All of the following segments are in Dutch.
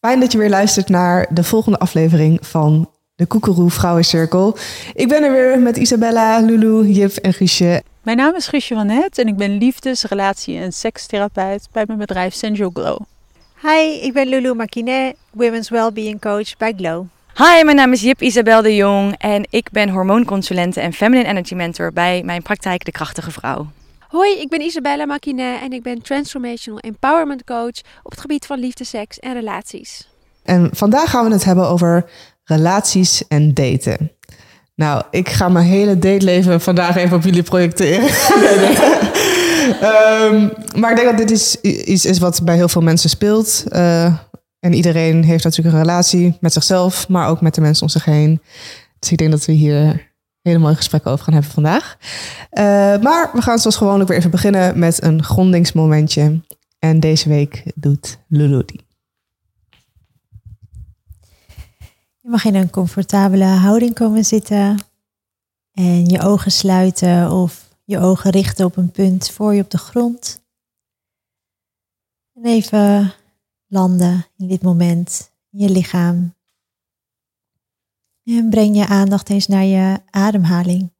Fijn dat je weer luistert naar de volgende aflevering van de Koekeroe Vrouwencirkel. Ik ben er weer met Isabella, Lulu, Jip en Guusje. Mijn naam is Guusje van Het en ik ben liefdes-, relatie- en sekstherapeut bij mijn bedrijf Sensual Glow. Hi, ik ben Lulu Marquinet, Women's Wellbeing Coach bij Glow. Hi, mijn naam is Jip Isabel de Jong en ik ben hormoonconsulente en feminine energy mentor bij mijn praktijk De Krachtige Vrouw. Hoi, ik ben Isabella Makinet en ik ben Transformational Empowerment Coach op het gebied van liefde, seks en relaties. En vandaag gaan we het hebben over relaties en daten. Nou, ik ga mijn hele dateleven vandaag even op jullie projecteren. Ehm, maar ik denk dat dit is iets is wat bij heel veel mensen speelt. Uh, en iedereen heeft natuurlijk een relatie met zichzelf, maar ook met de mensen om zich heen. Dus ik denk dat we hier hele mooie gesprekken over gaan hebben vandaag. Uh, maar we gaan zoals gewoonlijk weer even beginnen met een grondingsmomentje. En deze week doet Lulu die. Je mag in een comfortabele houding komen zitten en je ogen sluiten of je ogen richten op een punt voor je op de grond. En even landen in dit moment in je lichaam. En breng je aandacht eens naar je ademhaling.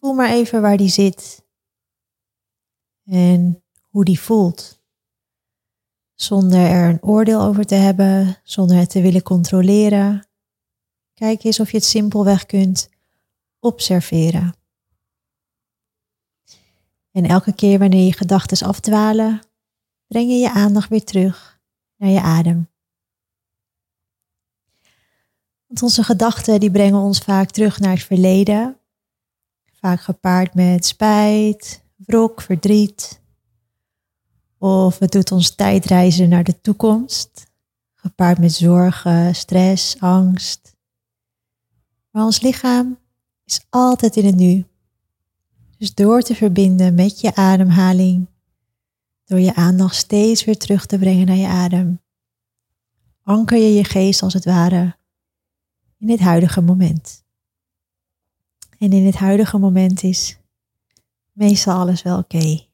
Voel maar even waar die zit en hoe die voelt. Zonder er een oordeel over te hebben, zonder het te willen controleren. Kijk eens of je het simpelweg kunt observeren. En elke keer wanneer je gedachten afdwalen, breng je je aandacht weer terug naar je adem. Want onze gedachten die brengen ons vaak terug naar het verleden. Vaak gepaard met spijt, wrok, verdriet. Of het doet ons tijdreizen naar de toekomst. Gepaard met zorgen, stress, angst. Maar ons lichaam is altijd in het nu. Dus door te verbinden met je ademhaling, door je aandacht steeds weer terug te brengen naar je adem, anker je je geest als het ware in dit huidige moment. En in dit huidige moment is meestal alles wel oké.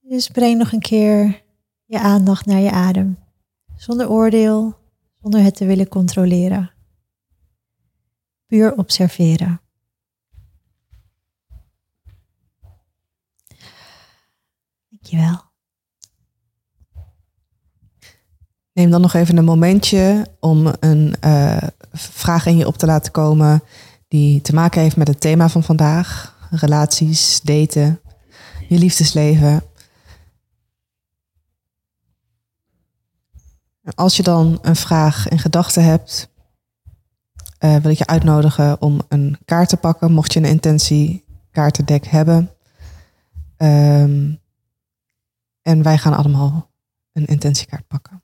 Dus breng nog een keer je aandacht naar je adem, zonder oordeel, zonder het te willen controleren. Puur observeren. Dankjewel. Neem dan nog even een momentje om een uh, vraag in je op te laten komen die te maken heeft met het thema van vandaag. Relaties, daten, je liefdesleven. Als je dan een vraag in gedachten hebt, uh, wil ik je uitnodigen om een kaart te pakken, mocht je een intentie kaartendek hebben. Um, en wij gaan allemaal een intentiekaart pakken.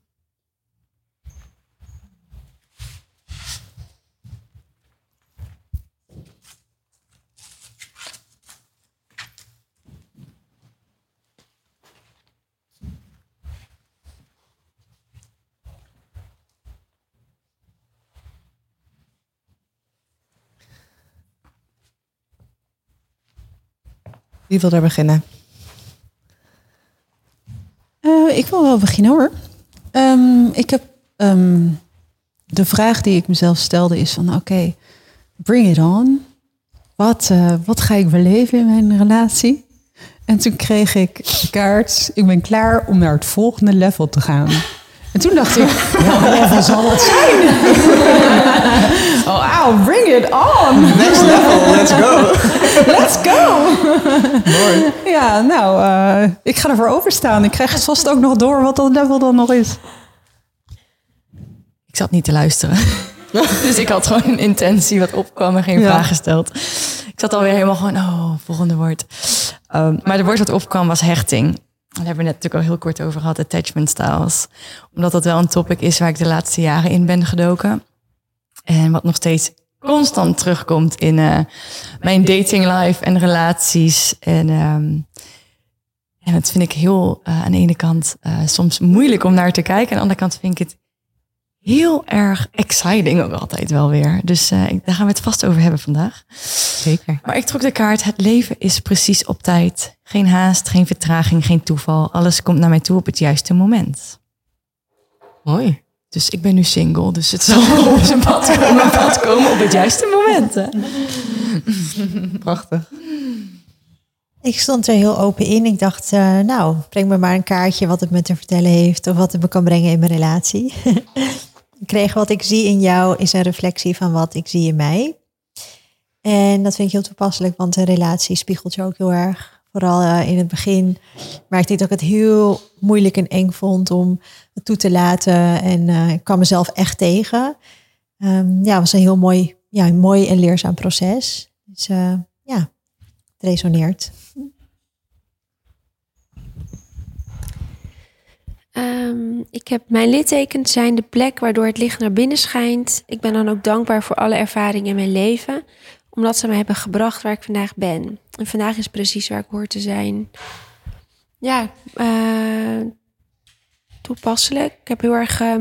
Wie wil er beginnen? Uh, ik wil wel beginnen hoor. Um, ik heb um, de vraag die ik mezelf stelde is van oké, bring it on. Wat, uh, wat ga ik beleven in mijn relatie? En toen kreeg ik kaart, ik ben klaar om naar het volgende level te gaan. En toen dacht ik, welk level zal dat zijn? oh, wow, bring it on. Next level, let's go. let's go. Mooi. Ja, nou, uh, ik ga ervoor openstaan. Ik krijg vast ook nog door wat dat level dan nog is. Ik zat niet te luisteren. dus ik had gewoon een intentie wat opkwam en geen ja. vraag gesteld. Ik zat alweer helemaal gewoon, oh, volgende woord. Um, maar de woord wat opkwam was hechting. Daar hebben we net natuurlijk al heel kort over gehad, attachment styles. Omdat dat wel een topic is waar ik de laatste jaren in ben gedoken. En wat nog steeds constant terugkomt in uh, mijn dating life en relaties. En, um, en dat vind ik heel uh, aan de ene kant uh, soms moeilijk om naar te kijken. Aan de andere kant vind ik het heel erg exciting ook altijd wel weer. Dus uh, daar gaan we het vast over hebben vandaag. Zeker. Maar ik trok de kaart, het leven is precies op tijd. Geen haast, geen vertraging, geen toeval. Alles komt naar mij toe op het juiste moment. Mooi. Dus ik ben nu single, dus het zal op zijn pad komen, pad komen op het juiste moment. hè. Prachtig. Ik stond er heel open in. Ik dacht, eh, nou, breng me maar een kaartje wat het me te vertellen heeft of wat het me kan brengen in mijn relatie. ik kreeg wat ik zie in jou is een reflectie van wat ik zie in mij. En dat vind ik heel toepasselijk, want een relatie spiegelt je ook heel erg. Vooral eh, in het begin merkte ik dat ik het heel moeilijk en eng vond om het toe te laten. En eh, ik kwam mezelf echt tegen. Ehm, ja, het was een heel mooi, ja, mooi en leerzaam proces. Dus eh, ja, het resoneert. Ehm, ik heb mijn littekens zijn de plek waardoor het licht naar binnen schijnt. Ik ben dan ook dankbaar voor alle ervaringen in mijn leven, omdat ze me hebben gebracht waar ik vandaag ben. En vandaag is precies waar ik hoor te zijn. Ja, eh, toepasselijk. Ik heb heel erg eh,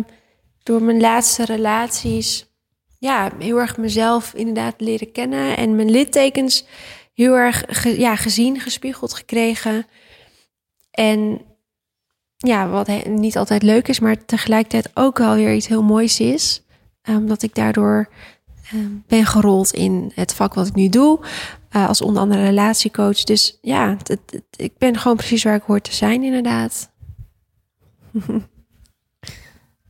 door mijn laatste relaties, ja, heel erg mezelf inderdaad leren kennen en mijn littekens heel erg ja, gezien, gespiegeld gekregen. En ja, wat niet altijd leuk is, maar tegelijkertijd ook wel weer iets heel moois is. eh, Omdat ik daardoor ben gerold in het vak wat ik nu doe. eh, als onder andere relatiecoach. Dus ja, ik ben gewoon precies waar ik hoor te zijn, inderdaad.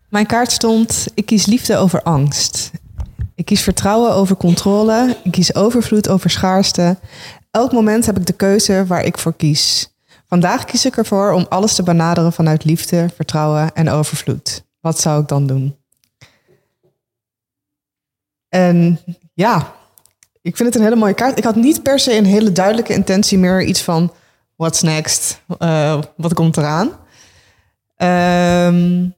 Mijn kaart stond: ik kies liefde over angst. Ik kies vertrouwen over controle. Ik kies overvloed over schaarste. Elk moment heb ik de keuze waar ik voor kies. Vandaag kies ik ervoor om alles te benaderen vanuit liefde, vertrouwen en overvloed. Wat zou ik dan doen? En ja, ik vind het een hele mooie kaart. Ik had niet per se een hele duidelijke intentie meer. Iets van, what's next? Eh, wat komt eraan? Ehm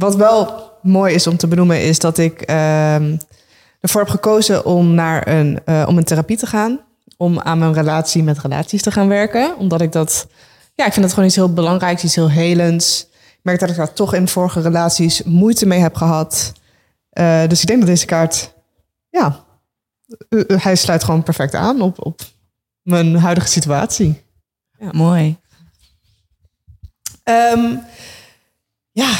wat wel mooi is om te benoemen, is dat ik ehm, ervoor heb gekozen om naar een, eh, om een therapie te gaan. Om aan mijn relatie met relaties te gaan werken. Omdat ik dat, ja, ik vind dat gewoon iets heel belangrijks, iets heel helends. Ik merk dat ik daar toch in vorige relaties moeite mee heb gehad. Eh, dus ik denk dat deze kaart, ja, hij sluit gewoon perfect aan op, op mijn huidige situatie. Mooi. Ehm, ja,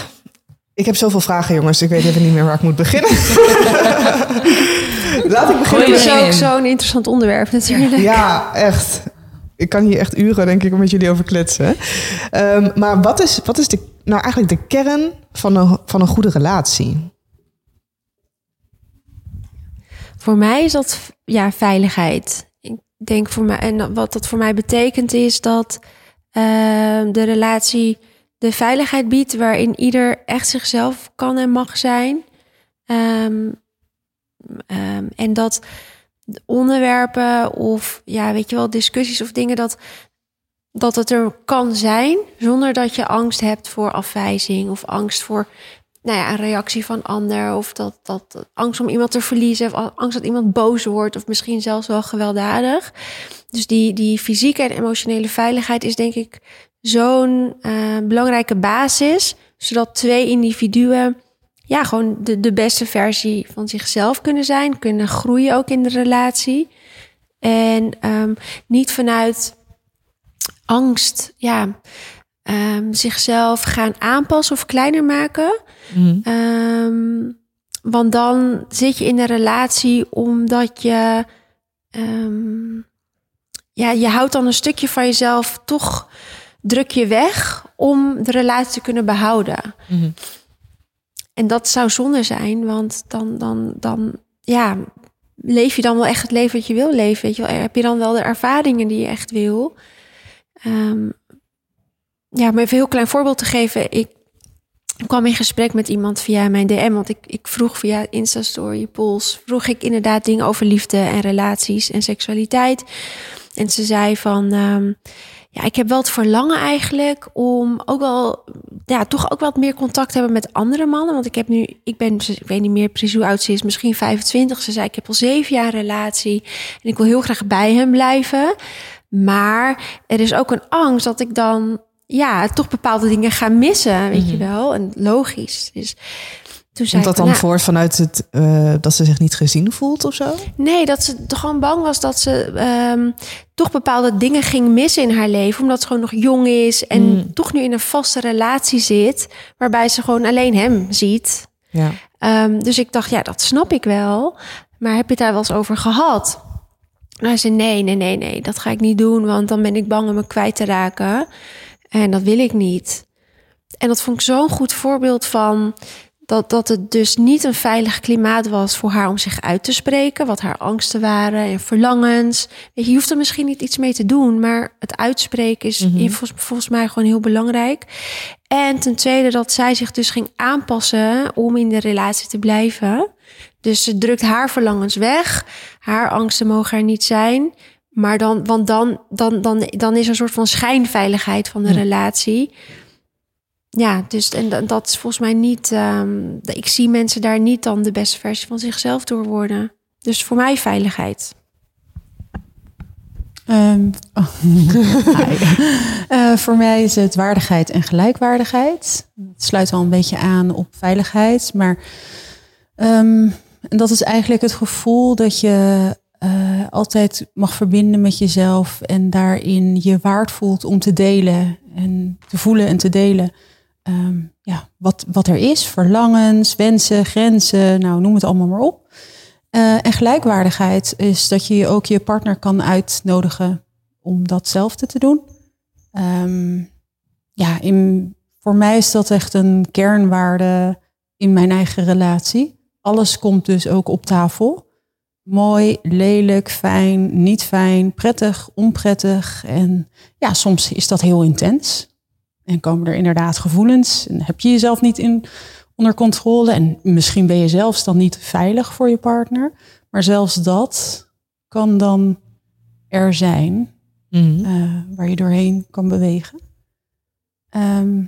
ik heb zoveel vragen, jongens. Ik weet even niet meer waar ik moet beginnen. Laat ik beginnen. Het is ook zo'n interessant onderwerp natuurlijk. Ja, echt. Ik kan hier echt uren, denk ik, met jullie over kletsen. Ehm, maar wat is, wat is de, nou eigenlijk de kern van een, van een goede relatie? Voor mij is dat ja, veiligheid. Ik denk voor mij, en wat dat voor mij betekent is dat ehm, de relatie de veiligheid biedt waarin ieder echt zichzelf kan en mag zijn. Ehm, ehm, en dat de onderwerpen of ja, weet je wel, discussies of dingen dat, dat het er kan zijn zonder dat je angst hebt voor afwijzing of angst voor nou ja, een reactie van ander. Of dat, dat angst om iemand te verliezen. Of angst dat iemand boos wordt. Of misschien zelfs wel gewelddadig. Dus die, die fysieke en emotionele veiligheid is denk ik zo'n eh, belangrijke basis. Zodat twee individuen ja, gewoon de, de beste versie van zichzelf kunnen zijn. Kunnen groeien ook in de relatie. En ehm, niet vanuit angst ja, ehm, zichzelf gaan aanpassen of kleiner maken. Ehm, want dan zit je in een relatie omdat je. ehm, ja, je houdt dan een stukje van jezelf toch druk je weg om de relatie te kunnen behouden. En dat zou zonde zijn, want dan, dan, dan ja, leef je dan wel echt het leven wat je wil leven. Weet je wel? Heb je dan wel de ervaringen die je echt wil? Ja, om even een heel klein voorbeeld te geven. Ik kwam in gesprek met iemand via mijn DM. Want ik, ik vroeg via Instastory, Pols, vroeg ik inderdaad dingen over liefde en relaties en seksualiteit. En ze zei van, ehm, ja, ik heb wel het verlangen eigenlijk om ook wel, ja, toch ook wat meer contact te hebben met andere mannen. Want ik heb nu, ik ben, ik weet niet meer precies hoe oud ze is, misschien 25. Ze zei, ik heb al zeven jaar een relatie en ik wil heel graag bij hem blijven. Maar er is ook een angst dat ik dan ja, toch bepaalde dingen ga missen, weet je wel. En logisch. Dus toen zei Komt dat dan nou, voort vanuit het eh, dat ze zich niet gezien voelt of zo? Nee, dat ze gewoon bang was dat ze ehm, toch bepaalde dingen ging missen in haar leven. Omdat ze gewoon nog jong is en Mm. toch nu in een vaste relatie zit. Waarbij ze gewoon alleen hem ziet. Ja. Ehm, dus ik dacht, ja, dat snap ik wel. Maar heb je het daar wel eens over gehad? Nou, zei, nee, nee, nee, nee, dat ga ik niet doen. Want dan ben ik bang om me kwijt te raken. En dat wil ik niet. En dat vond ik zo'n goed voorbeeld van... Dat, dat het dus niet een veilig klimaat was voor haar om zich uit te spreken. Wat haar angsten waren en verlangens. Weet je, je hoeft er misschien niet iets mee te doen. Maar het uitspreken is Mhm. volgens mij gewoon heel belangrijk. En ten tweede dat zij zich dus ging aanpassen om in de relatie te blijven. Dus ze drukt haar verlangens weg. Haar angsten mogen er niet zijn. Maar dan, want dan, dan, dan, dan is er een soort van schijnveiligheid van de Ja. relatie. Ja, dus en dat- is volgens mij niet. ehm, ik zie mensen daar niet dan de beste versie van zichzelf door worden. Dus voor mij veiligheid. Ehm, oh. Eh, voor mij is het waardigheid en gelijkwaardigheid. Het sluit al een beetje aan op veiligheid. Maar ehm, en dat is eigenlijk het gevoel dat je eh, altijd mag verbinden met jezelf. En daarin je waard voelt om te delen. En te voelen en te delen. Ehm, ja, wat, wat er is. Verlangens, wensen, grenzen. Nou, noem het allemaal maar op. Eh, en gelijkwaardigheid is dat je ook je partner kan uitnodigen om datzelfde te doen. Ehm, ja, in, voor mij is dat echt een kernwaarde in mijn eigen relatie. Alles komt dus ook op tafel. Mooi, lelijk, fijn, niet fijn, prettig, onprettig. En ja, soms is dat heel intens. En komen er inderdaad gevoelens. En heb je jezelf niet in, onder controle. En misschien ben je zelfs dan niet veilig voor je partner. Maar zelfs dat kan dan er zijn Mhm. eh, waar je doorheen kan bewegen. Ehm,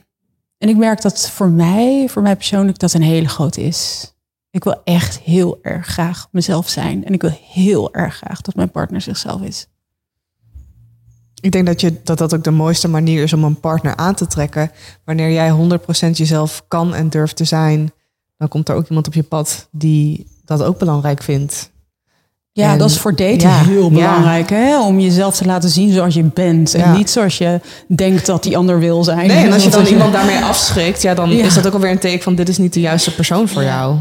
en ik merk dat voor mij, voor mij persoonlijk, dat een hele grote is. Ik wil echt heel erg graag mezelf zijn. En ik wil heel erg graag dat mijn partner zichzelf is. Ik denk dat, je, dat dat ook de mooiste manier is om een partner aan te trekken. Wanneer jij 100% jezelf kan en durft te zijn, dan komt er ook iemand op je pad die dat ook belangrijk vindt. Ja, En- dat is voor daten ja, heel ja. belangrijk. Hè? Om jezelf te laten zien zoals je bent. En Ja. niet zoals je denkt dat die ander wil zijn. Nee, en als je dan iemand daarmee afschrikt, ja, dan Ja. is dat ook alweer een teken van dit is niet de juiste persoon voor jou.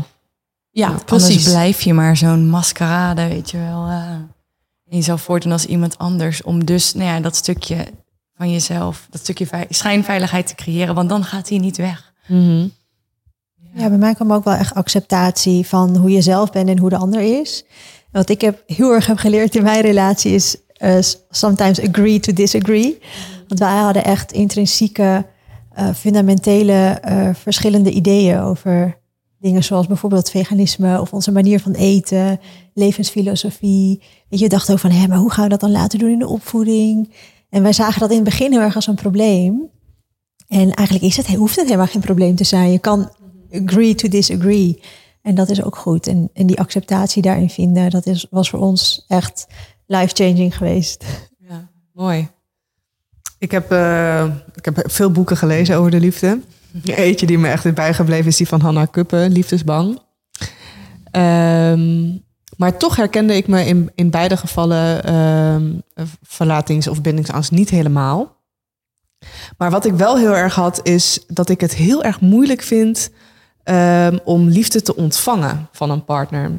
Ja, Anders precies. blijf je maar zo'n maskerade, weet je wel. eh, en jezelf voordoen als iemand anders. Om dus nou ja, dat stukje van jezelf, dat stukje vei- schijnveiligheid te creëren. Want dan gaat hij niet weg. Ja, bij mij kwam ook wel echt acceptatie van hoe je zelf bent en hoe de ander is. En Wat ik heb heel erg heb geleerd in mijn relatie is eh, sometimes agree to disagree. Want wij hadden echt intrinsieke, eh, fundamentele eh, verschillende ideeën over dingen zoals bijvoorbeeld veganisme of onze manier van eten, levensfilosofie. Weet je, we dachten ook van, hé, maar hoe gaan we dat dan laten doen in de opvoeding? En wij zagen dat in het begin heel erg als een probleem. En eigenlijk is het, hoeft het helemaal geen probleem te zijn. Je kan agree to disagree. En dat is ook goed. En, en die acceptatie daarin vinden, dat is, was voor ons echt life-changing geweest. Ja, mooi. Ik heb, eh, ik heb veel boeken gelezen over de liefde. Eentje die me echt is bijgebleven is die van Hannah Kuppen, Liefdesbang. Ehm, maar toch herkende ik me in, in beide gevallen ehm, verlatings- of bindingsangst niet helemaal. Maar wat ik wel heel erg had, is dat ik het heel erg moeilijk vind ehm, om liefde te ontvangen van een partner.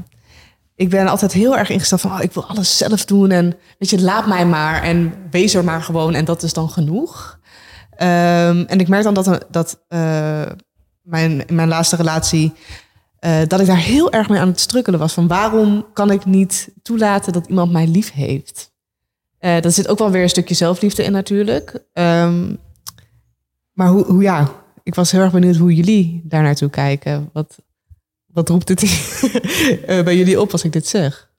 Ik ben altijd heel erg ingesteld van, oh, ik wil alles zelf doen en weet je, laat mij maar en wees er maar gewoon en dat is dan genoeg. Ehm, en ik merk dan dat, dat eh, mijn, in mijn laatste relatie, eh, dat ik daar heel erg mee aan het strukkelen was. Van waarom kan ik niet toelaten dat iemand mij lief heeft? Eh daar zit ook wel weer een stukje zelfliefde in natuurlijk. Ehm, maar hoe, hoe ja, ik was heel erg benieuwd hoe jullie daar naartoe kijken. Wat, wat roept het bij jullie op als ik dit zeg?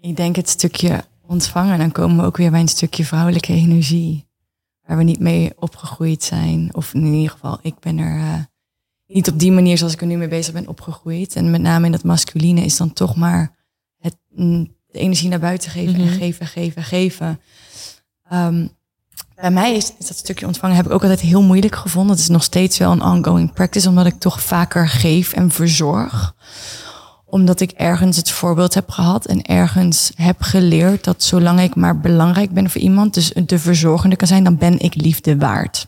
Ik denk het stukje ontvangen. Dan komen we ook weer bij een stukje vrouwelijke energie. Waar we niet mee opgegroeid zijn. Of in ieder geval, ik ben er eh, niet op die manier zoals ik er nu mee bezig ben opgegroeid. En met name in dat masculine is dan toch maar het, mm, de energie naar buiten geven en Mhm. geven, geven, geven. Ehm, bij mij is, is dat stukje ontvangen heb ik ook altijd heel moeilijk gevonden. Het is nog steeds wel een ongoing practice, omdat ik toch vaker geef en verzorg. Omdat ik ergens het voorbeeld heb gehad en ergens heb geleerd dat zolang ik maar belangrijk ben voor iemand, dus de verzorgende kan zijn, dan ben ik liefde waard.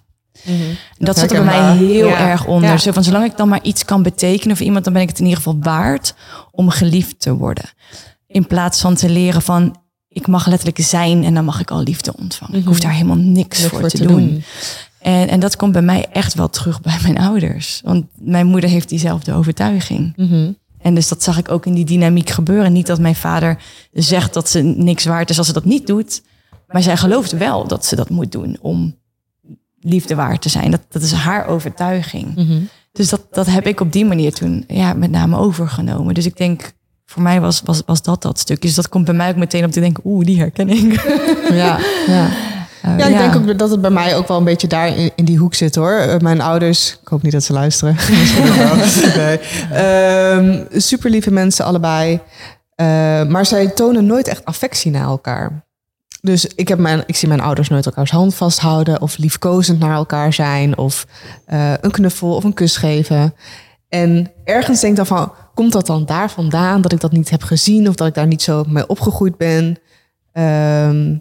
Dat zit er bij mij heel Ja. erg onder. Ja. Zo van, zolang ik dan maar iets kan betekenen voor iemand, dan ben ik het in ieder geval waard om geliefd te worden. In plaats van te leren van, ik mag letterlijk zijn en dan mag ik al liefde ontvangen. Ik hoef daar helemaal niks Niks voor, te, doen. En, en dat komt bij mij echt wel terug bij mijn ouders. Want mijn moeder heeft diezelfde overtuiging. Mhm. En dus dat zag ik ook in die dynamiek gebeuren. Niet dat mijn vader zegt dat ze niks waard is als ze dat niet doet. Maar zij gelooft wel dat ze dat moet doen om liefde waard te zijn. Dat, dat is haar overtuiging. Mhm. Dus dat, dat heb ik op die manier toen ja, met name overgenomen. Dus ik denk, voor mij was, was, was dat dat stukje. Dus dat komt bij mij ook meteen op te denken, oeh, die herken ik. Ja, ja. Uh, Ja, ik denk ook dat het bij mij ook wel een beetje daar in, in die hoek zit hoor. Eh, Mijn ouders, ik hoop niet dat ze luisteren. Nee. Ehm, super lieve mensen allebei. Eh, maar zij tonen nooit echt affectie naar elkaar. Dus ik, heb mijn, ik zie mijn ouders nooit elkaars hand vasthouden of liefkozend naar elkaar zijn of eh, een knuffel of een kus geven. En ergens denk ik dan van, komt dat dan daar vandaan dat ik dat niet heb gezien of dat ik daar niet zo mee opgegroeid ben? Ehm,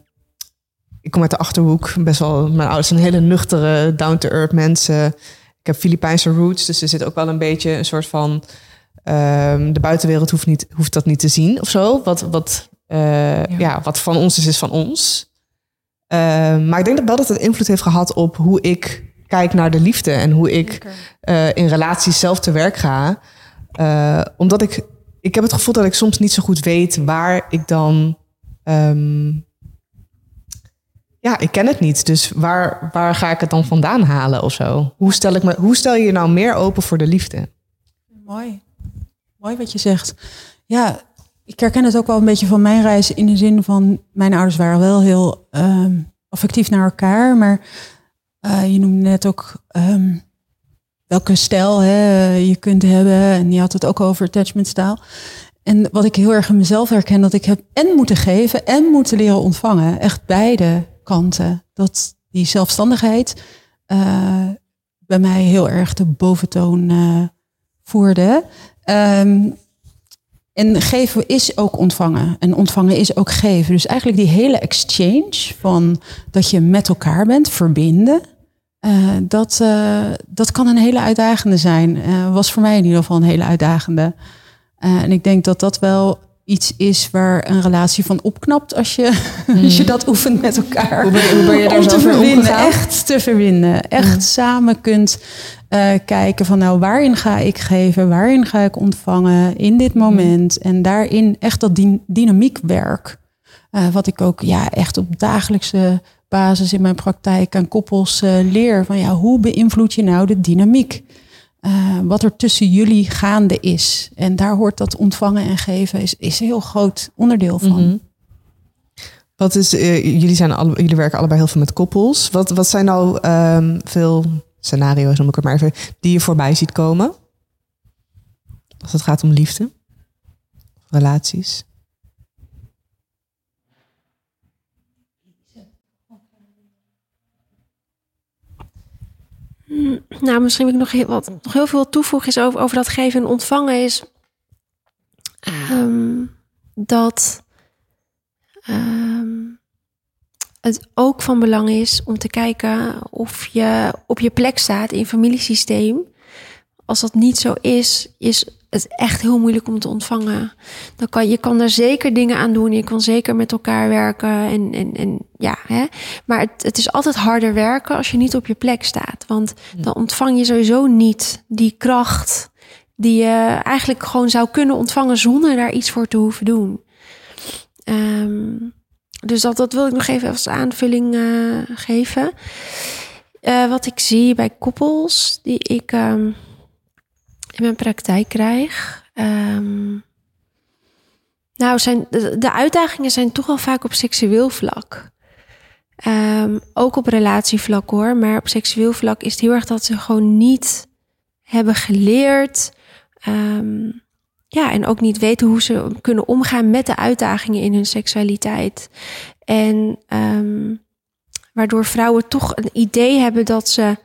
ik kom uit de achterhoek, best wel. Mijn ouders zijn hele nuchtere, down-to-earth mensen. Ik heb Filipijnse roots, dus er zit ook wel een beetje een soort van. ehm, de buitenwereld hoeft, niet, hoeft dat niet te zien of zo. Wat, wat, eh, ja. wat van ons is, is van ons. Ehm, maar ik denk dat wel dat het invloed heeft gehad op hoe ik kijk naar de liefde en hoe ik eh, in relaties zelf te werk ga. Eh, omdat ik, ik heb het gevoel dat ik soms niet zo goed weet waar ik dan. ehm, ja, ik ken het niet. Dus waar, waar ga ik het dan vandaan halen of zo? Hoe stel, ik me, hoe stel je je nou meer open voor de liefde? Mooi. Mooi wat je zegt. Ja, ik herken het ook wel een beetje van mijn reis in de zin van mijn ouders waren wel heel ehm, affectief naar elkaar, maar eh, je noemde net ook ehm, welke stijl hè, je kunt hebben en je had het ook over attachment stijl. En wat ik heel erg in mezelf herken, dat ik heb en moeten geven en moeten leren ontvangen. Echt beide Dat die zelfstandigheid eh, bij mij heel erg de boventoon eh, voerde. Ehm, en geven is ook ontvangen. En ontvangen is ook geven. Dus eigenlijk die hele exchange van dat je met elkaar bent, verbinden. eh, dat, dat kan een hele uitdagende zijn. Was voor mij in ieder geval een hele uitdagende. En ik denk dat dat wel iets is waar een relatie van opknapt als je, als je dat oefent met elkaar. Hoe ben je- hoe ben je daar Om te omgegaan? echt te verbinden. Echt samen kunt eh, kijken van nou, waarin ga ik geven, waarin ga ik ontvangen in dit moment. En daarin echt dat dyn- dynamiekwerk. eh, wat ik ook ja, echt op dagelijkse basis in mijn praktijk aan koppels eh, leer. Van ja, hoe beïnvloed je nou de dynamiek? Eh, wat er tussen jullie gaande is. En daar hoort dat ontvangen en geven is, is een heel groot onderdeel van. Mhm. Wat is, eh, jullie, zijn alle, jullie werken allebei heel veel met koppels. Wat, wat zijn nou ehm, veel scenario's, noem ik het maar even, die je voorbij ziet komen? Als het gaat om liefde, relaties. Nou, misschien wil ik nog heel, wat, nog heel veel toevoegen is over, over dat geven en ontvangen is ehm, dat ehm, het ook van belang is om te kijken of je op je plek staat in familiesysteem. Als dat niet zo is, is het echt heel moeilijk om te ontvangen. Dan kan, je kan er zeker dingen aan doen. Je kan zeker met elkaar werken. En, en, en ja, hè. Maar het, het is altijd harder werken als je niet op je plek staat. Want dan ontvang je sowieso niet die kracht die je eigenlijk gewoon zou kunnen ontvangen zonder daar iets voor te hoeven doen. Ehm, dus dat, dat wil ik nog even als aanvulling eh, geven. Eh, wat ik zie bij koppels die ik ehm, in mijn praktijk krijg. ehm, nou, zijn, de, uitdagingen zijn toch wel vaak op seksueel vlak. Ehm, ook op relatievlak hoor, maar op seksueel vlak is het heel erg dat ze gewoon niet hebben geleerd. ehm, ja, en ook niet weten hoe ze kunnen omgaan met de uitdagingen in hun seksualiteit. En waardoor vrouwen toch een idee hebben dat ze.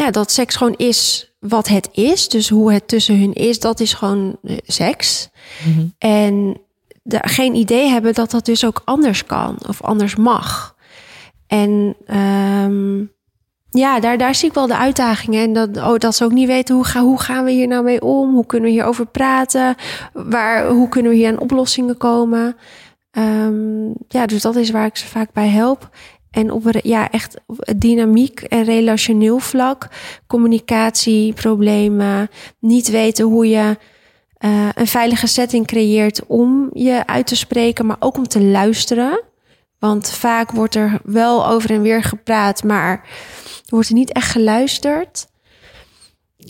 Ja, dat seks gewoon is wat het is. Dus hoe het tussen hun is, dat is gewoon eh, seks. Mhm. En daar geen idee hebben dat dat dus ook anders kan of anders mag. En ehm, ja, daar, daar zie ik wel de uitdagingen. En dat, oh, dat ze ook niet weten hoe, ga, hoe gaan we hier nou mee om? Hoe kunnen we hierover praten? Waar, hoe kunnen we hier aan oplossingen komen? Ehm, ja, dus dat is waar ik ze vaak bij help. En op ja, echt dynamiek en relationeel vlak, communicatieproblemen, niet weten hoe je eh, een veilige setting creëert om je uit te spreken, maar ook om te luisteren. Want vaak wordt er wel over en weer gepraat, maar er wordt er niet echt geluisterd.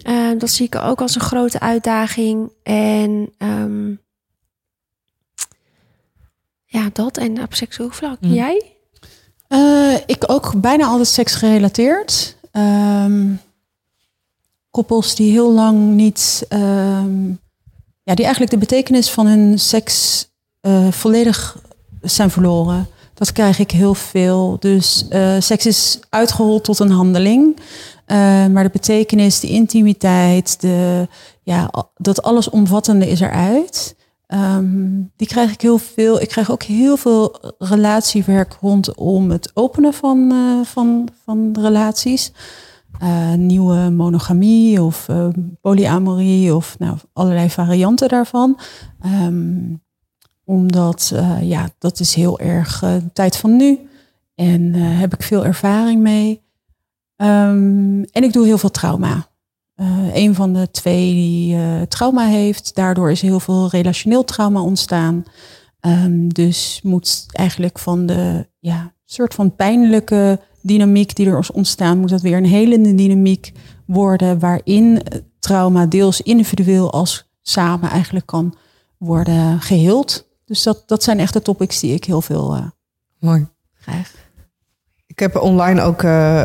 Eh, dat zie ik ook als een grote uitdaging. En ehm, ja, dat en op seksueel vlak. Mm. Jij? Eh, ik ook bijna altijd seksgerelateerd. Ehm koppels die heel lang niet, ehm, ja, die eigenlijk de betekenis van hun seks eh, volledig zijn verloren. Dat krijg ik heel veel. Dus eh, seks is uitgehold tot een handeling. Maar de betekenis, de intimiteit, de, ja, dat allesomvattende is eruit. Ehm, die krijg ik heel veel. Ik krijg ook heel veel relatiewerk rondom het openen van, eh, van, van relaties. Eh, nieuwe monogamie of eh, polyamorie of nou, allerlei varianten daarvan. Ehm, omdat, ja, dat is heel erg de tijd van nu. En heb ik veel ervaring mee. Ehm, en ik doe heel veel trauma. Eh, een van de twee die eh, trauma heeft. Daardoor is heel veel relationeel trauma ontstaan. Ehm, dus moet eigenlijk van de ja, soort van pijnlijke dynamiek die er is ontstaan, moet dat weer een helende dynamiek worden. Waarin eh, trauma deels individueel als samen eigenlijk kan worden geheeld. Dus dat, dat zijn echt de topics die ik heel veel Mooi. krijg. Ik heb online ook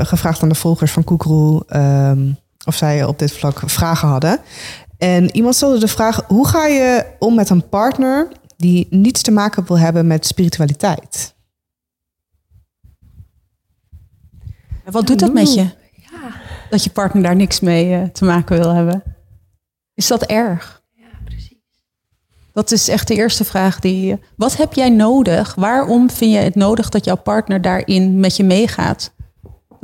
gevraagd aan de volgers van Koekeroe ehm, of zij op dit vlak vragen hadden. En iemand stelde de vraag: hoe ga je om met een partner die niets te maken wil hebben met spiritualiteit? En Wat doet dat met je? Ja, Dat je partner daar niks mee eh, te maken wil hebben? Is dat erg? ja precies. Dat is echt de eerste vraag die. eh, Wat heb jij nodig? Waarom vind je het nodig dat jouw partner daarin met je meegaat?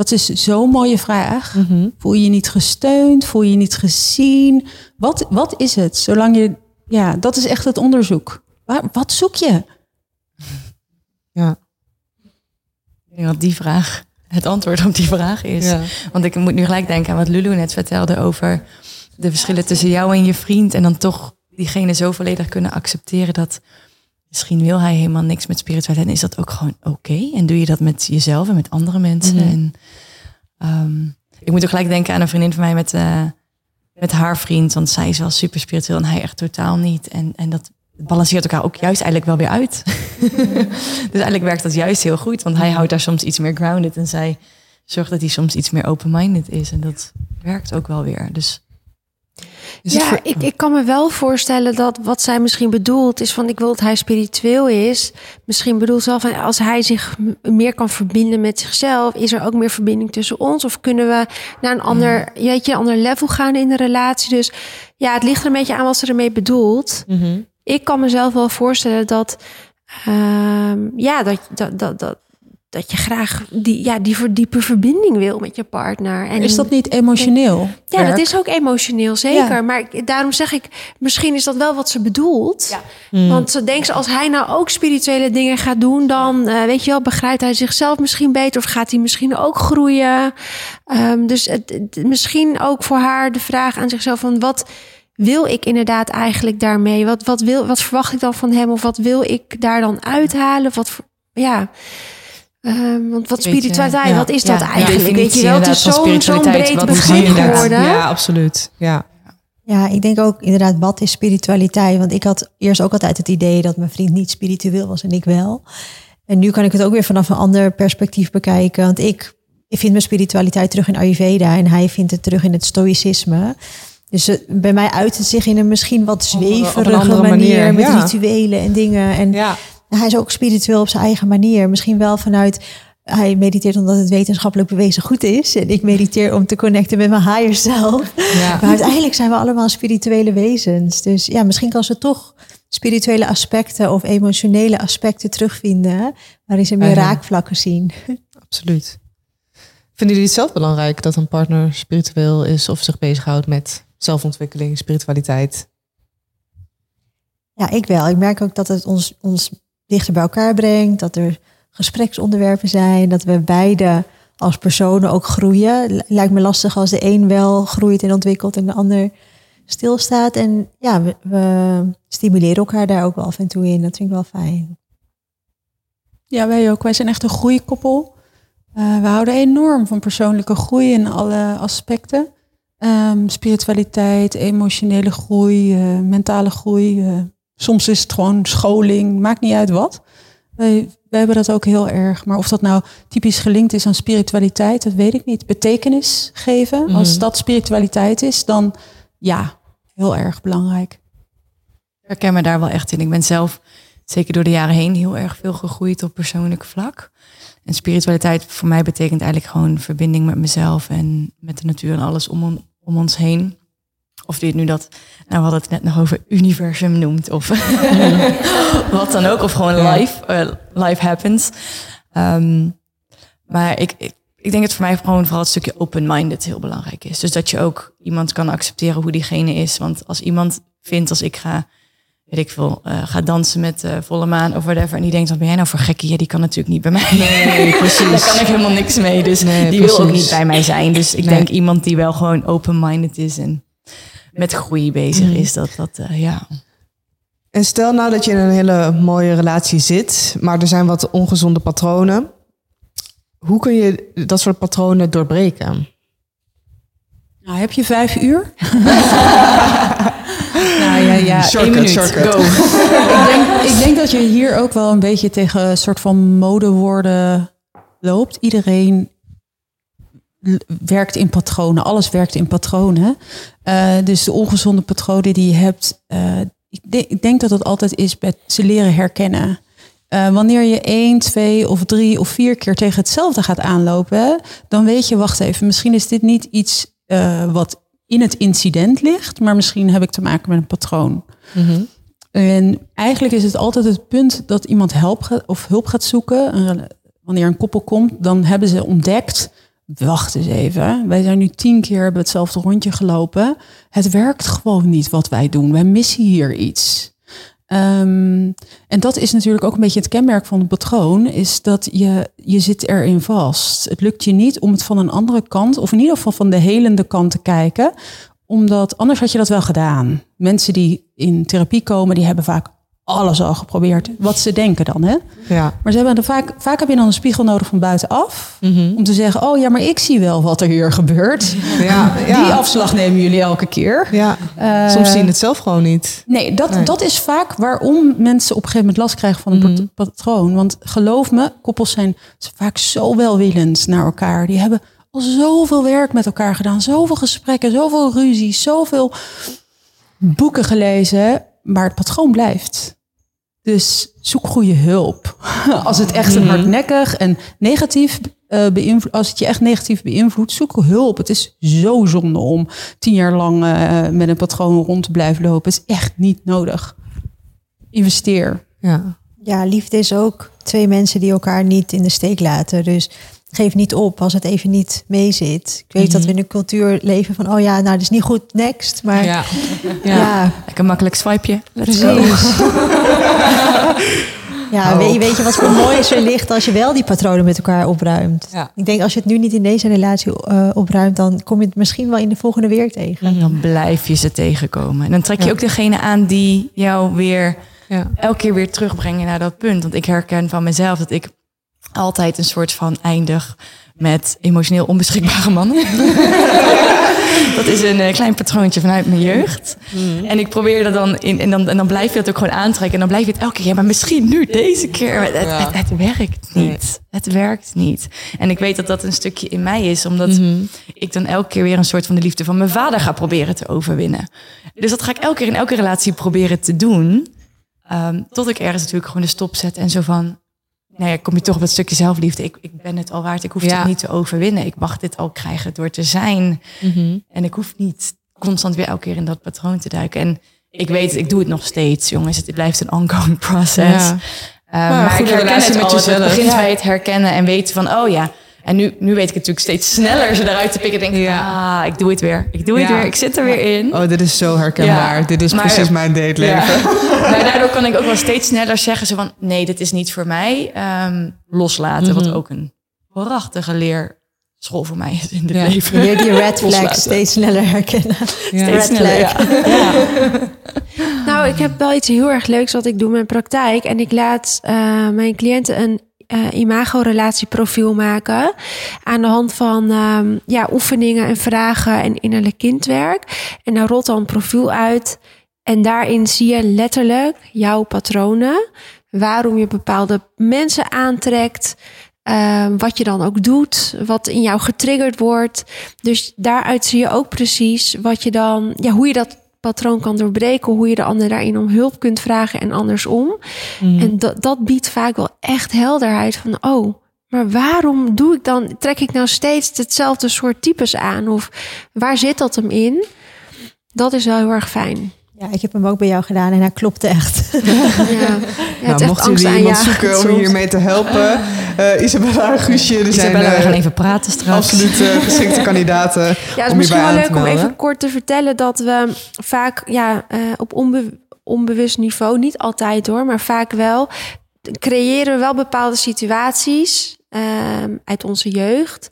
Dat is zo'n mooie vraag. Voel je je niet gesteund? Voel je je niet gezien? Wat, wat is het? Zolang je. Ja, dat is echt het onderzoek. Waar, wat zoek je? Ja. Ik denk dat die vraag het antwoord op die vraag is. Ja. Want ik moet nu gelijk denken aan wat Lulu net vertelde over de verschillen tussen jou en je vriend. En dan toch diegene zo volledig kunnen accepteren dat misschien wil hij helemaal niks met spiritualiteit. En is dat ook gewoon oké? En doe je dat met jezelf en met andere mensen? Mhm. En ehm, ik moet ook gelijk denken aan een vriendin van mij met, eh, met haar vriend. Want zij is wel super spiritueel en hij echt totaal niet. En, en dat balanceert elkaar ook juist eigenlijk wel weer uit. dus eigenlijk werkt dat juist heel goed. Want hij houdt daar soms iets meer grounded. En zij zorgt dat hij soms iets meer open-minded is. En dat werkt ook wel weer. Dus Is ja, voor- ik, ik kan me wel voorstellen dat wat zij misschien bedoelt is van ik wil dat hij spiritueel is. Misschien bedoelt ze wel van als hij zich meer kan verbinden met zichzelf, is er ook meer verbinding tussen ons? Of kunnen we naar een ander, weet je, ander level gaan in de relatie? Dus ja, het ligt er een beetje aan wat ze ermee bedoelt. Mhm. Ik kan mezelf wel voorstellen dat, ehm, ja, dat, dat, dat, dat, dat je graag die, ja, die verdiepe verbinding wil met je partner. En Is dat niet emotioneel? ja, dat is ook emotioneel, zeker. Ja. Maar ik- daarom zeg ik, misschien is dat wel wat ze bedoelt. Ja. Mm. Want ze denkt, als hij nou ook spirituele dingen gaat doen, dan eh, weet je wel, begrijpt hij zichzelf misschien beter of gaat hij misschien ook groeien. Ehm, dus het, het- misschien ook voor haar de vraag aan zichzelf van wat wil ik inderdaad eigenlijk daarmee? Wat, wat, wil, wat verwacht ik dan van hem? Of wat wil ik daar dan uithalen? Of Wat, ja. Ehm, want wat spiritualiteit, ja. wat is Ja, dat eigenlijk? Weet je wel, het is zo'n spiritualiteit, breed begrip geworden. Ja, absoluut. Ja. Ja, ik denk ook inderdaad, wat is spiritualiteit? Want ik had eerst ook altijd het idee dat mijn vriend niet spiritueel was en ik wel. En nu kan ik het ook weer vanaf een ander perspectief bekijken. Want ik, ik vind mijn spiritualiteit terug in Ayurveda en hij vindt het terug in het stoïcisme. Dus eh, bij mij uit het zich in een misschien wat zweverige manier, manier, met ja. rituelen en dingen. En Ja. Hij is ook spiritueel op zijn eigen manier. Misschien wel vanuit hij mediteert omdat het wetenschappelijk bewezen goed is. En ik mediteer om te connecten met mijn higher self. Ja. Maar uiteindelijk zijn we allemaal spirituele wezens. Dus ja, misschien kan ze toch spirituele aspecten of emotionele aspecten terugvinden. Waarin ze meer Ja. raakvlakken zien. Absoluut. Vinden jullie het zelf belangrijk dat een partner spiritueel is of zich bezighoudt met zelfontwikkeling, spiritualiteit? Ja, ik wel. Ik merk ook dat het ons, ons dichter bij elkaar brengt. Dat er gespreksonderwerpen zijn. Dat we beide als personen ook groeien. Lijkt me lastig als de een wel groeit en ontwikkelt en de ander stilstaat. En ja, we, stimuleren elkaar daar ook wel af en toe in. Dat vind ik wel fijn. Ja, wij ook. Wij zijn echt een groeikoppel. Eh we houden enorm van persoonlijke groei in alle aspecten. Ehm, spiritualiteit, emotionele groei, eh, mentale groei. eh, soms is het gewoon scholing, maakt niet uit wat. Wij, wij hebben dat ook heel erg. Maar of dat nou typisch gelinkt is aan spiritualiteit, dat weet ik niet. Betekenis geven, als Mhm. dat spiritualiteit is, dan ja, heel erg belangrijk. Ik herken me daar wel echt in. Ik ben zelf, zeker door de jaren heen, heel erg veel gegroeid op persoonlijk vlak. En spiritualiteit voor mij betekent eigenlijk gewoon verbinding met mezelf en met de natuur en alles om, om ons heen. Of dit nu dat, nou we hadden het net nog over universum noemt of wat dan ook. Of gewoon life, eh, life happens. Ehm, maar ik, ik, ik denk dat voor mij gewoon vooral het stukje open-minded heel belangrijk is. Dus dat je ook iemand kan accepteren hoe diegene is. Want als iemand vindt als ik ga, weet ik veel, eh, ga dansen met eh, volle maan of whatever. En die denkt, wat ben jij nou voor gekkie? Ja, die kan natuurlijk niet bij mij. Nee, precies. Daar kan ik helemaal niks mee. Dus Nee, die wil ook niet bij mij zijn. Dus ik Nee. denk iemand die wel gewoon open-minded is en met groei bezig Mm. is. Dat, dat eh, ja. En stel nou dat je in een hele mooie relatie zit, maar er zijn wat ongezonde patronen. Hoe kun je dat soort patronen doorbreken? Nou, heb je vijf uur? nou ja, ja, Shortcut, minuut. shortcut. Go. ik, denk, ik denk dat je hier ook wel een beetje tegen een soort van modewoorden loopt. Iedereen werkt in patronen. Alles werkt in patronen. Eh, dus de ongezonde patronen die je hebt. eh, ik, denk, ik denk dat het altijd is met ze leren herkennen. Eh, wanneer je één, twee of drie of vier keer tegen hetzelfde gaat aanlopen, dan weet je, wacht even, misschien is dit niet iets wat in het incident ligt, maar misschien heb ik te maken met een patroon. En eigenlijk is het altijd het punt dat iemand help of hulp gaat zoeken. Wanneer een koppel komt, dan hebben ze ontdekt. Wacht eens even. Wij zijn nu tien keer hebben hetzelfde rondje gelopen. Het werkt gewoon niet wat wij doen. Wij missen hier iets. Ehm, en dat is natuurlijk ook een beetje het kenmerk van het patroon, is dat je, je zit erin vast. Het lukt je niet om het van een andere kant, of in ieder geval van de helende kant te kijken, omdat anders had je dat wel gedaan. Mensen die in therapie komen, die hebben vaak alles al geprobeerd. Wat ze denken dan, hè? Ja. Maar ze hebben er vaak, vaak heb je dan een spiegel nodig van buitenaf. Om te zeggen, oh ja, maar ik zie wel wat er hier gebeurt. Ja, ja. Die afslag nemen jullie elke keer. ja. Eh, Soms zien het zelf gewoon niet. Nee, dat, Nee. dat is vaak waarom mensen op een gegeven moment last krijgen van een Mhm. pat- patroon. Want geloof me, koppels zijn vaak zo welwillend naar elkaar. Die hebben al zoveel werk met elkaar gedaan. Zoveel gesprekken, zoveel ruzie, zoveel boeken gelezen. Maar het patroon blijft. Dus zoek goede hulp. Als het echt Mhm. een hardnekkig en negatief eh beïnvloedt, als het je echt negatief beïnvloedt, zoek hulp. Het is zo zonde om tien jaar lang eh, met een patroon rond te blijven lopen. Het is echt niet nodig. Investeer. Ja. Ja, liefde is ook twee mensen die elkaar niet in de steek laten. Dus geef niet op als het even niet meezit. Ik weet dat we in een cultuur leven van, oh ja, nou, dat is niet goed, next. Maar ja, ja, Lekker makkelijk swipeje. precies. ja, weet, je, weet je wat voor moois er ligt als je wel die patronen met elkaar opruimt? Ja. Ik denk als je het nu niet in deze relatie eh, opruimt, dan kom je het misschien wel in de volgende weer tegen. Dan blijf je ze tegenkomen. En dan trek je Ja. ook degene aan die jou weer Ja. elke keer weer terugbrengen naar dat punt. Want ik herken van mezelf dat ik altijd een soort van eindig met emotioneel onbeschikbare mannen. dat is een eh, klein patroontje vanuit mijn jeugd. En ik probeer dat dan in en dan, en dan blijf je dat ook gewoon aantrekken. En dan blijf je het elke keer. Ja, maar misschien nu deze keer. Het, Ja. het, het werkt niet. Het werkt niet. En ik weet dat dat een stukje in mij is, omdat ik dan elke keer weer een soort van de liefde van mijn vader ga proberen te overwinnen. Dus dat ga ik elke keer in elke relatie proberen te doen. Ehm, tot ik ergens natuurlijk gewoon de stop zet en zo van... Nou ja, kom je toch op het stukje zelfliefde. Ik, ik ben het al waard. Ik hoef Ja. het niet te overwinnen. Ik mag dit al krijgen door te zijn. Mhm. En ik hoef niet constant weer elke keer in dat patroon te duiken. En ik weet, ik doe het nog steeds, jongens. Het blijft een ongoing process. Ja. Eh, maar ik goede herken het met al. Het jezelf. begint bij het herkennen en weten van, oh ja. En nu, nu weet ik het natuurlijk steeds sneller ze eruit te pikken. Denk ik, Ja. ah, ik doe het weer. Ik doe het Ja. weer. Ik zit er weer in. Oh, dit is zo herkenbaar. Ja, dit is maar- precies mijn dateleven. Ja. maar daardoor kan ik ook wel steeds sneller zeggen zo van, nee, dit is niet voor mij. Ehm, loslaten, wat Mhm. ook een prachtige leerschool voor mij is in dit Ja. leven. Weer die red flags steeds sneller herkennen. Ja. Red sneller, flag. Nou, ik heb wel iets heel erg leuks wat ik doe in mijn praktijk. En ik laat eh, mijn cliënten een eh imago-relatieprofiel maken. Aan de hand van ehm, ja, oefeningen en vragen en innerlijk kindwerk. En daar rolt dan een profiel uit. En daarin zie je letterlijk jouw patronen. Waarom je bepaalde mensen aantrekt. ehm, wat je dan ook doet. Wat in jou getriggerd wordt. Dus daaruit zie je ook precies wat je dan, ja, hoe je dat patroon kan doorbreken, hoe je de ander daarin om hulp kunt vragen en andersom. En dat, dat biedt vaak wel echt helderheid van, oh, maar waarom doe ik dan, trek ik nou steeds hetzelfde soort types aan? Of waar zit dat hem in? Dat is wel heel erg fijn. Ja, ik heb hem ook bij jou gedaan en hij klopte echt. Ja, ja Nou, jullie iemand zoeken om hiermee te helpen, eh Isabella en Guusje, er zijn Isabella, we eh, gaan even praten straks. absoluut eh, geschikte kandidaten. Ja, het is om misschien hierbij wel leuk om even kort te vertellen dat we vaak ja, eh, op onbe- onbewust niveau, niet altijd hoor, maar vaak wel, creëren we wel bepaalde situaties ehm, uit onze jeugd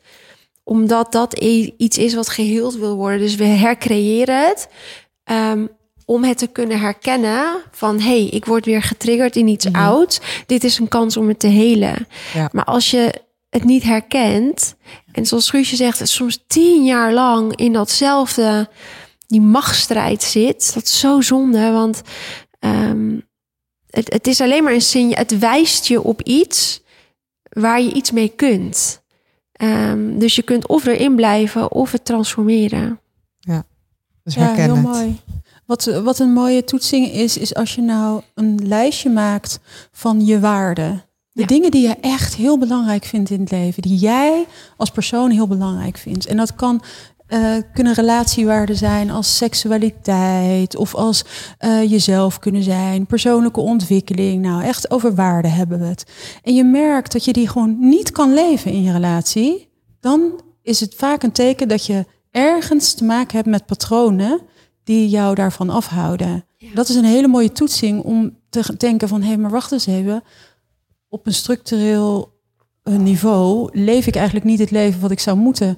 omdat dat iets is wat geheeld wil worden. Dus we hercreëren het ehm, om het te kunnen herkennen van... hé, hey, ik word weer getriggerd in iets ouds. Dit is een kans om het te helen. Ja. Maar als je het niet herkent... en zoals Guusje zegt, soms tien jaar lang in datzelfde... die machtsstrijd zit, dat is zo zonde. Want ehm, het, het is alleen maar een signaal. Het wijst je op iets waar je iets mee kunt. Ehm, dus je kunt of erin blijven of het transformeren. Dus Ja, herken heel mooi. Wat, wat een mooie toetsing is, is als je nou een lijstje maakt van je waarden. De Ja. dingen die je echt heel belangrijk vindt in het leven. Die jij als persoon heel belangrijk vindt. En dat kan, eh, kunnen relatiewaarden zijn als seksualiteit. Of als eh, jezelf kunnen zijn. Persoonlijke ontwikkeling. Nou, echt over waarden hebben we het. En je merkt dat je die gewoon niet kan leven in je relatie. Dan is het vaak een teken dat je ergens te maken hebt met patronen die jou daarvan afhouden. Dat is een hele mooie toetsing om te denken van... hé, hey, maar wacht eens even. Op een structureel eh, niveau leef ik eigenlijk niet het leven wat ik zou moeten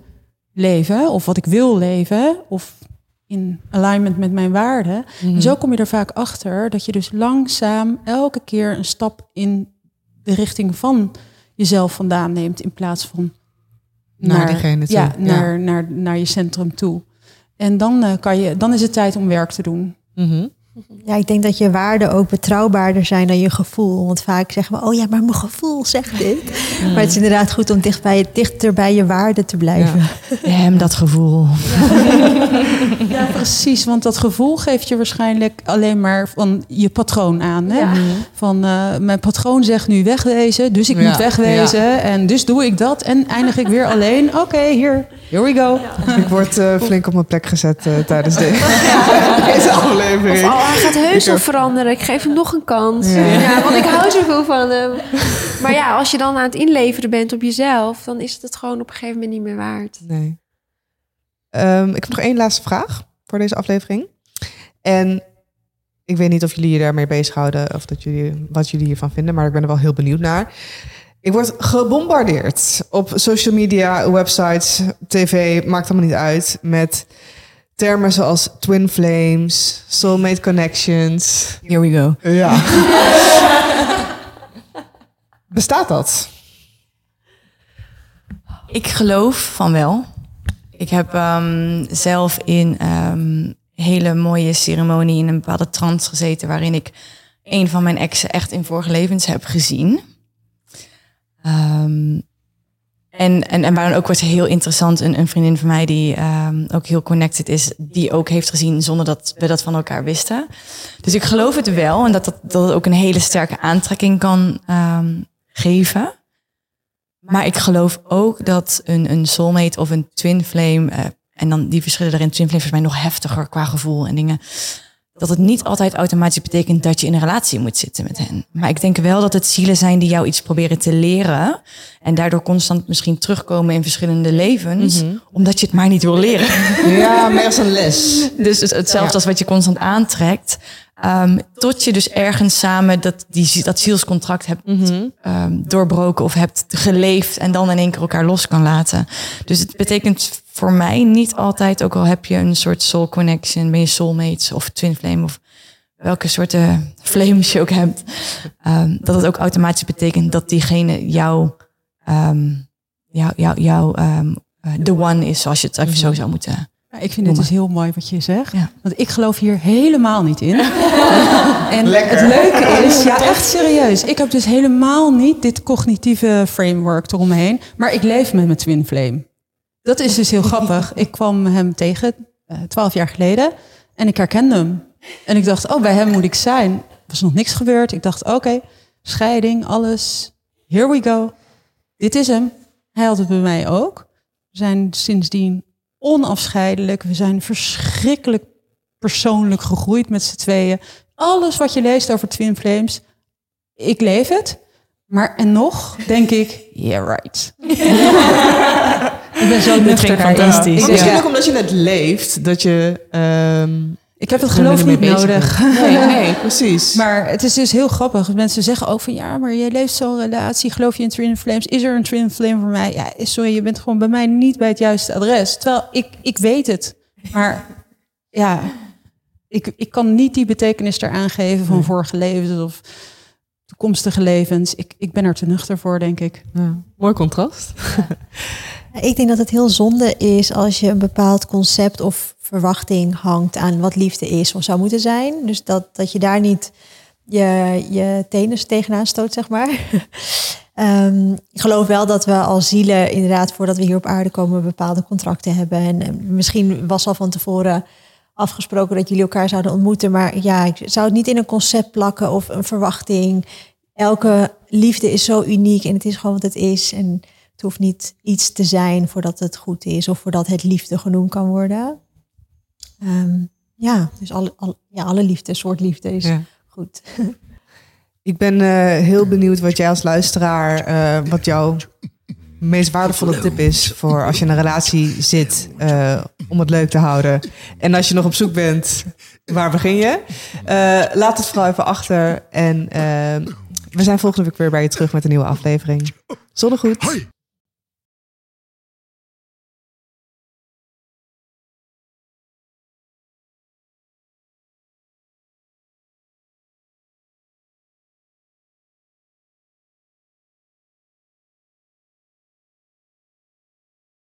leven... of wat ik wil leven, of in alignment met mijn waarden. En zo kom je er vaak achter dat je dus langzaam elke keer een stap in de richting van jezelf vandaan neemt... in plaats van Naar diegene toe. Ja, Ja. naar, Naar, naar je centrum toe. En dan, eh, kan je, dan is het tijd om werk te doen. Mhm. Ja, ik denk dat je waarden ook betrouwbaarder zijn dan je gevoel. Want vaak zeggen we, oh ja, maar mijn gevoel zegt dit. Maar het is inderdaad goed om dicht bij, dichter bij je waarden te blijven. Hem dat gevoel. Ja, precies. Want dat gevoel geeft je waarschijnlijk alleen maar van je patroon aan. Hè? Van eh, mijn patroon zegt nu wegwezen, dus ik Ja, moet wegwezen. En dus doe ik dat en eindig ik weer alleen. Oké, hier, here we go. Ik word eh, flink op mijn plek gezet eh, tijdens de- deze aflevering. Oh, hij gaat heus ook. veranderen. Ik geef hem nog een kans. Ja. Ja. want ik hou zoveel van hem. Maar ja, als je dan aan het inleveren bent op jezelf... dan is het het gewoon op een gegeven moment niet meer waard. Nee. Ehm, ik heb nog één laatste vraag voor deze aflevering. En ik weet niet of jullie je daarmee bezighouden of dat jullie, wat jullie hiervan vinden, maar ik ben er wel heel benieuwd naar. Ik word gebombardeerd op social media, websites, tv, maakt allemaal niet uit, met termen zoals twin flames, soulmate connections. Here we go. Ja. Bestaat dat? Ik geloof van wel. Ik heb ehm, zelf in een hele mooie ceremonie in een bepaalde trance gezeten... waarin ik een van mijn exen echt in vorige levens heb gezien. En, en, en waarom ook was heel interessant, een, een vriendin van mij die um, ook heel connected is, die ook heeft gezien zonder dat we dat van elkaar wisten. Dus ik geloof het wel en dat, dat, dat ook een hele sterke aantrekking kan um, geven. Maar ik geloof ook dat een, een soulmate of een twin flame, uh, en dan die verschillen erin, twin flame is mij nog heftiger qua gevoel en dingen dat het niet altijd automatisch betekent dat je in een relatie moet zitten met hen. Maar ik denk wel dat het zielen zijn die jou iets proberen te leren. En daardoor constant misschien terugkomen in verschillende levens. Mhm. Omdat je het maar niet wil leren. Ja, meer als een les. Dus het- hetzelfde Ja. als wat je constant aantrekt. Ehm, tot je dus ergens samen dat, die, dat zielscontract hebt Mhm. ehm, doorbroken of hebt geleefd en dan in één keer elkaar los kan laten. Dus het betekent voor mij niet altijd, ook al heb je een soort soul connection, ben je soulmates of twin flame of welke soorten flames je ook hebt, ehm, dat het ook automatisch betekent dat diegene jou, ehm jou, jou, jou ehm, eh, the one is, zoals je het even zo zou moeten. Ja, ik vind het dus heel mooi wat je zegt. Ja. Want ik geloof hier helemaal niet in. en Lekker. het leuke is, ja echt serieus. Ik heb dus helemaal niet dit cognitieve framework eromheen. Maar ik leef met mijn twin flame. Dat is dus heel grappig. Ik kwam hem tegen eh, twaalf jaar geleden. En ik herkende hem. En ik dacht, oh bij hem moet ik zijn. Er was nog niks gebeurd. Ik dacht, oké, scheiding, alles. Here we go. Dit is hem. Hij had het bij mij ook. We zijn sindsdien onafscheidelijk. We zijn verschrikkelijk persoonlijk gegroeid met z'n tweeën. Alles wat je leest over Twin Flames, ik leef het. Maar en nog denk ik, yeah right. ik ben zo nuchter fantastisch. Maar misschien ook omdat je het leeft, dat je... ehm, ik heb het geloof niet nodig. Nee, nee, precies. Maar het is dus heel grappig. Mensen zeggen ook van ja, maar je leeft zo'n relatie. Geloof je in twin flames? Is er een twin flame voor mij? Ja, sorry, je bent gewoon bij mij niet bij het juiste adres. Terwijl ik, ik weet het. Maar ja, ik, ik kan niet die betekenis eraan geven van vorige levens of toekomstige levens. Ik, ik ben er te nuchter voor, denk ik. Ja, mooi contrast. Ik denk dat het heel zonde is als je een bepaald concept of verwachting hangt aan wat liefde is of zou moeten zijn. Dus dat, dat je daar niet je, je tenen tegenaan stoot, zeg maar. Ehm, ik geloof wel dat we als zielen inderdaad voordat we hier op aarde komen bepaalde contracten hebben. En eh, misschien was al van tevoren afgesproken dat jullie elkaar zouden ontmoeten. Maar ja, ik zou het niet in een concept plakken of een verwachting. Elke liefde is zo uniek en het is gewoon wat het is. En het hoeft niet iets te zijn voordat het goed is of voordat het liefde genoemd kan worden. Ehm, ja, dus alle, alle, ja, alle liefde, soort liefde is Ja. goed. Ik ben eh, heel benieuwd wat jij als luisteraar, eh, wat jouw meest waardevolle tip is voor als je in een relatie zit eh, om het leuk te houden. En als je nog op zoek bent, waar begin je? Eh, laat het vooral even achter. En eh, we zijn volgende week weer bij je terug met een nieuwe aflevering. Zonnegoed.